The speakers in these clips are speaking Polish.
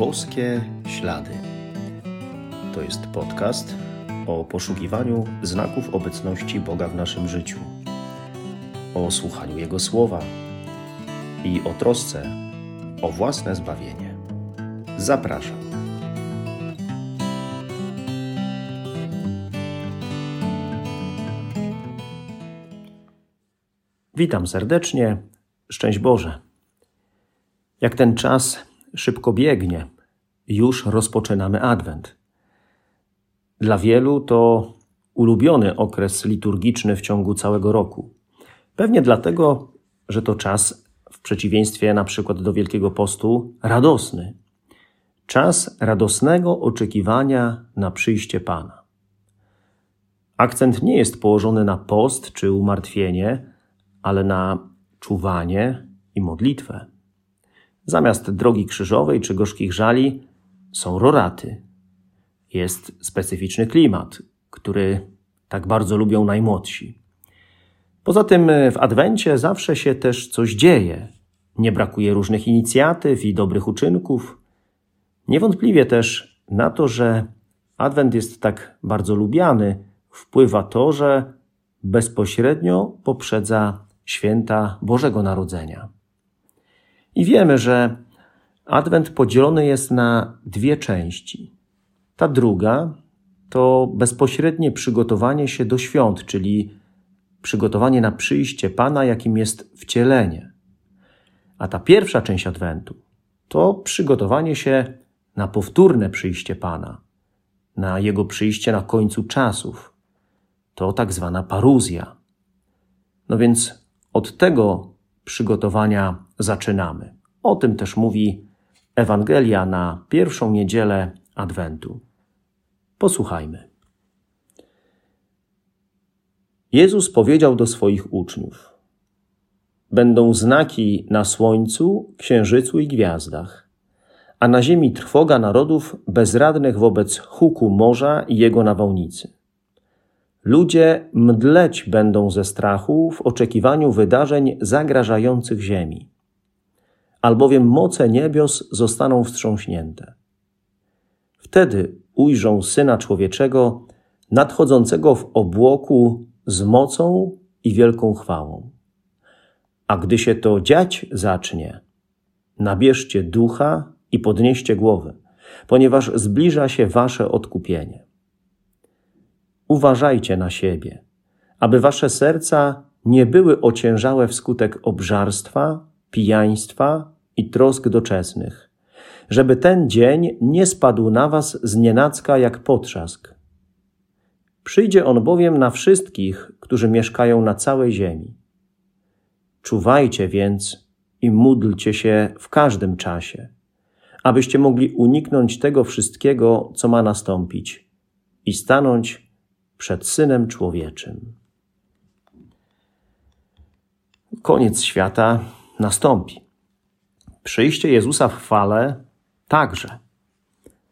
Boskie Ślady. To jest podcast o poszukiwaniu znaków obecności Boga w naszym życiu, o słuchaniu Jego słowa i o trosce o własne zbawienie. Zapraszam. Witam serdecznie. Szczęść Boże. Jak ten czas szybko biegnie, już rozpoczynamy Adwent. Dla wielu to ulubiony okres liturgiczny w ciągu całego roku. Pewnie dlatego, że to czas, w przeciwieństwie na przykład do Wielkiego Postu, radosny. Czas radosnego oczekiwania na przyjście Pana. Akcent nie jest położony na post czy umartwienie, ale na czuwanie i modlitwę. Zamiast drogi krzyżowej czy gorzkich żali są roraty. Jest specyficzny klimat, który tak bardzo lubią najmłodsi. Poza tym w Adwencie zawsze się też coś dzieje. Nie brakuje różnych inicjatyw i dobrych uczynków. Niewątpliwie też na to, że Adwent jest tak bardzo lubiany, wpływa to, że bezpośrednio poprzedza święta Bożego Narodzenia. I wiemy, że Adwent podzielony jest na dwie części. Ta druga to bezpośrednie przygotowanie się do świąt, czyli przygotowanie na przyjście Pana, jakim jest wcielenie. A ta pierwsza część Adwentu to przygotowanie się na powtórne przyjście Pana, na Jego przyjście na końcu czasów. To tak zwana paruzja. No więc od tego przygotowania zaczynamy. O tym też mówi Ewangelia na pierwszą niedzielę Adwentu. Posłuchajmy. Jezus powiedział do swoich uczniów: Będą znaki na słońcu, księżycu i gwiazdach, a na ziemi trwoga narodów bezradnych wobec huku morza i jego nawałnicy. Ludzie mdleć będą ze strachu w oczekiwaniu wydarzeń zagrażających ziemi, albowiem moce niebios zostaną wstrząśnięte. Wtedy ujrzą Syna Człowieczego nadchodzącego w obłoku z mocą i wielką chwałą. A gdy się to dziać zacznie, nabierzcie ducha i podnieście głowy, ponieważ zbliża się wasze odkupienie. Uważajcie na siebie, aby wasze serca nie były ociężałe wskutek obżarstwa, pijaństwa i trosk doczesnych, żeby ten dzień nie spadł na was z nienacka jak potrzask. Przyjdzie on bowiem na wszystkich, którzy mieszkają na całej ziemi. Czuwajcie więc i módlcie się w każdym czasie, abyście mogli uniknąć tego wszystkiego, co ma nastąpić i stanąć przed Synem Człowieczym. Koniec świata nastąpi. Przyjście Jezusa w chwale także.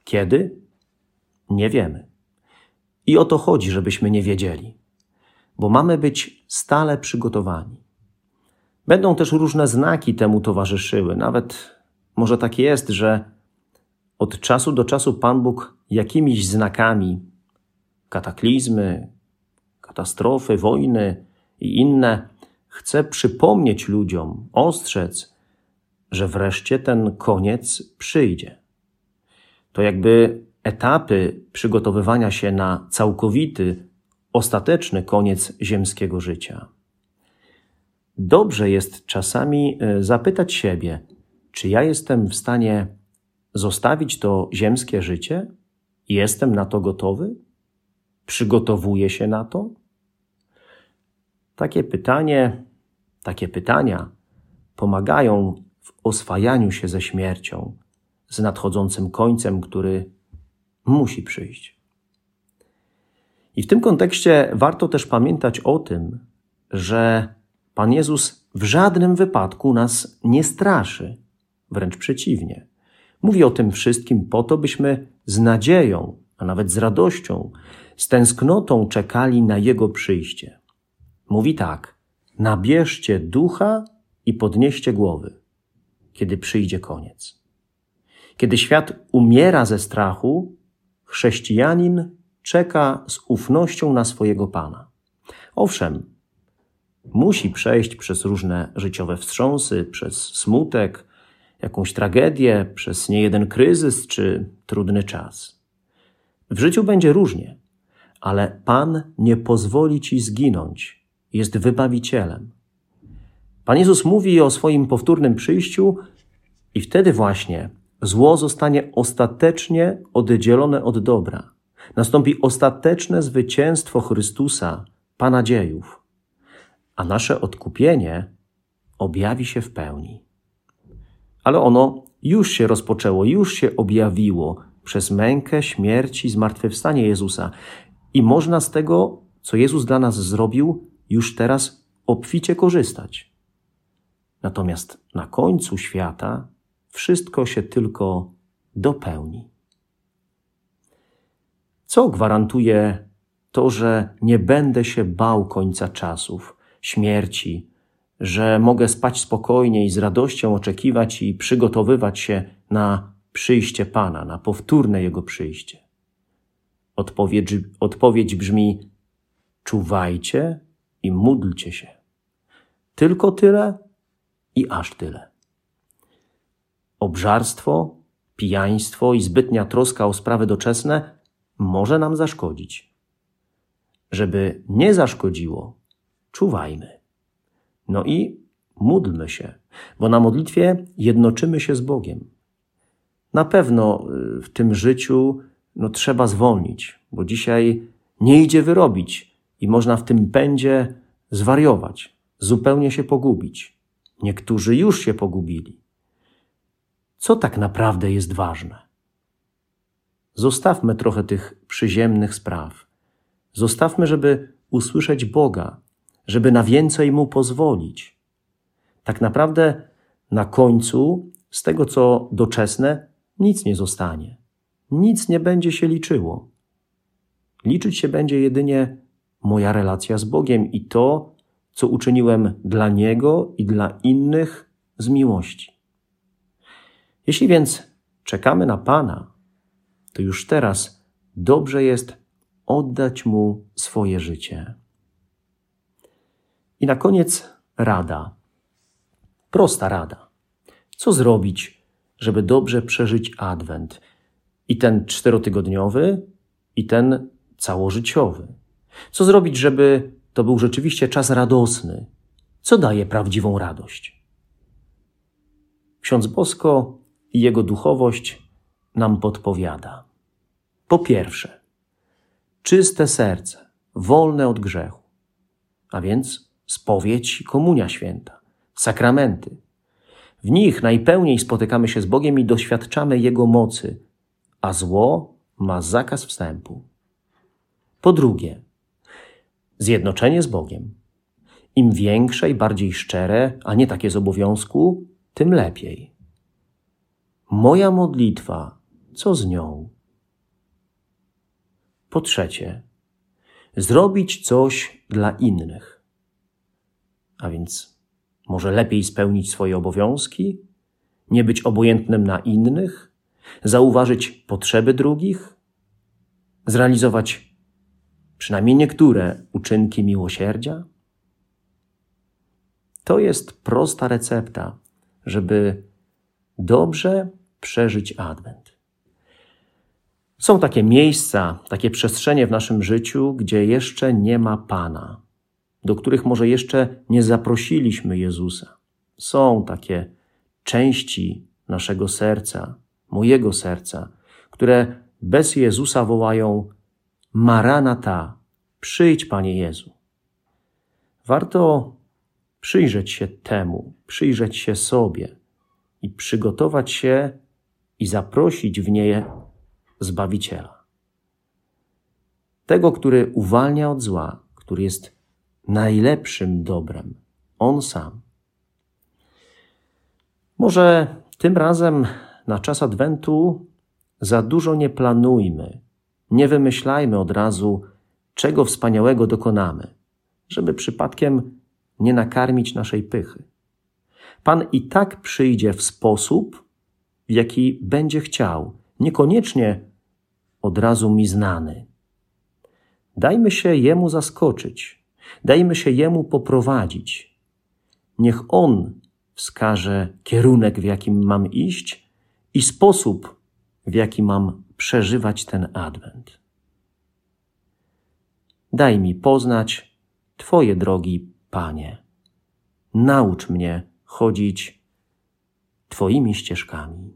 Kiedy? Nie wiemy. I o to chodzi, żebyśmy nie wiedzieli, bo mamy być stale przygotowani. Będą też różne znaki temu towarzyszyły. Nawet może tak jest, że od czasu do czasu Pan Bóg jakimiś znakami kataklizmy, katastrofy, wojny i inne, chce przypomnieć ludziom, ostrzec, że wreszcie ten koniec przyjdzie. To jakby etapy przygotowywania się na całkowity, ostateczny koniec ziemskiego życia. Dobrze jest czasami e, zapytać siebie, czy ja jestem w stanie zostawić to ziemskie życie? Jestem na to gotowy? Przygotowuje się na to? Takie pytanie, takie pytania pomagają w oswajaniu się ze śmiercią, z nadchodzącym końcem, który musi przyjść. I w tym kontekście warto też pamiętać o tym, że Pan Jezus w żadnym wypadku nas nie straszy, wręcz przeciwnie. Mówi o tym wszystkim po to, byśmy z nadzieją, a nawet z radością z tęsknotą czekali na Jego przyjście. Mówi tak: nabierzcie ducha i podnieście głowy, kiedy przyjdzie koniec. Kiedy świat umiera ze strachu, chrześcijanin czeka z ufnością na swojego Pana. Owszem, musi przejść przez różne życiowe wstrząsy, przez smutek, jakąś tragedię, przez niejeden kryzys czy trudny czas. W życiu będzie różnie, ale Pan nie pozwoli ci zginąć. Jest wybawicielem. Pan Jezus mówi o swoim powtórnym przyjściu i wtedy właśnie zło zostanie ostatecznie oddzielone od dobra. Nastąpi ostateczne zwycięstwo Chrystusa, Pana dziejów, a nasze odkupienie objawi się w pełni. Ale ono już się rozpoczęło, już się objawiło przez mękę, śmierć i zmartwychwstanie Jezusa. I można z tego, co Jezus dla nas zrobił, już teraz obficie korzystać. Natomiast na końcu świata wszystko się tylko dopełni. Co gwarantuje to, że nie będę się bał końca czasów, śmierci, że mogę spać spokojnie i z radością oczekiwać i przygotowywać się na przyjście Pana, na powtórne Jego przyjście? Odpowiedź, odpowiedź brzmi: czuwajcie i módlcie się. Tylko tyle i aż tyle. Obżarstwo, pijaństwo i zbytnia troska o sprawy doczesne może nam zaszkodzić. Żeby nie zaszkodziło, czuwajmy. No i módlmy się, bo na modlitwie jednoczymy się z Bogiem. Na pewno y, w tym życiu no, trzeba zwolnić, bo dzisiaj nie idzie wyrobić i można w tym pędzie zwariować, zupełnie się pogubić. Niektórzy już się pogubili. Co tak naprawdę jest ważne? Zostawmy trochę tych przyziemnych spraw. Zostawmy, żeby usłyszeć Boga, żeby na więcej Mu pozwolić. Tak naprawdę na końcu z tego, co doczesne, nic nie zostanie. Nic nie będzie się liczyło. Liczyć się będzie jedynie moja relacja z Bogiem i to, co uczyniłem dla Niego i dla innych z miłości. Jeśli więc czekamy na Pana, to już teraz dobrze jest oddać Mu swoje życie. I na koniec rada. Prosta rada. Co zrobić, żeby dobrze przeżyć Adwent? I ten czterotygodniowy, i ten całożyciowy. Co zrobić, żeby to był rzeczywiście czas radosny? Co daje prawdziwą radość? Ksiądz Bosko i jego duchowość nam podpowiada. Po pierwsze, czyste serce, wolne od grzechu, a więc spowiedź i komunia święta, sakramenty. W nich najpełniej spotykamy się z Bogiem i doświadczamy Jego mocy, a zło ma zakaz wstępu. Po drugie, zjednoczenie z Bogiem. Im większe i bardziej szczere, a nie takie z obowiązku, tym lepiej. Moja modlitwa, co z nią? Po trzecie, zrobić coś dla innych. A więc może lepiej spełnić swoje obowiązki, nie być obojętnym na innych, zauważyć potrzeby drugich, zrealizować przynajmniej niektóre uczynki miłosierdzia? To jest prosta recepta, żeby dobrze przeżyć Adwent. Są takie miejsca, takie przestrzenie w naszym życiu, gdzie jeszcze nie ma Pana, do których może jeszcze nie zaprosiliśmy Jezusa. Są takie części naszego serca, mojego serca, które bez Jezusa wołają Maranata, przyjdź Panie Jezu. Warto przyjrzeć się temu, przyjrzeć się sobie i przygotować się i zaprosić w niej Zbawiciela. Tego, który uwalnia od zła, który jest najlepszym dobrem, On sam. Może tym razem na czas Adwentu za dużo nie planujmy, nie wymyślajmy od razu, czego wspaniałego dokonamy, żeby przypadkiem nie nakarmić naszej pychy. Pan i tak przyjdzie w sposób w jaki będzie chciał, niekoniecznie od razu mi znany. Dajmy się Jemu zaskoczyć, dajmy się Jemu poprowadzić. Niech On wskaże kierunek, w jakim mam iść i sposób, w jaki mam przeżywać ten adwent. Daj mi poznać Twoje drogi, Panie. Naucz mnie chodzić Twoimi ścieżkami.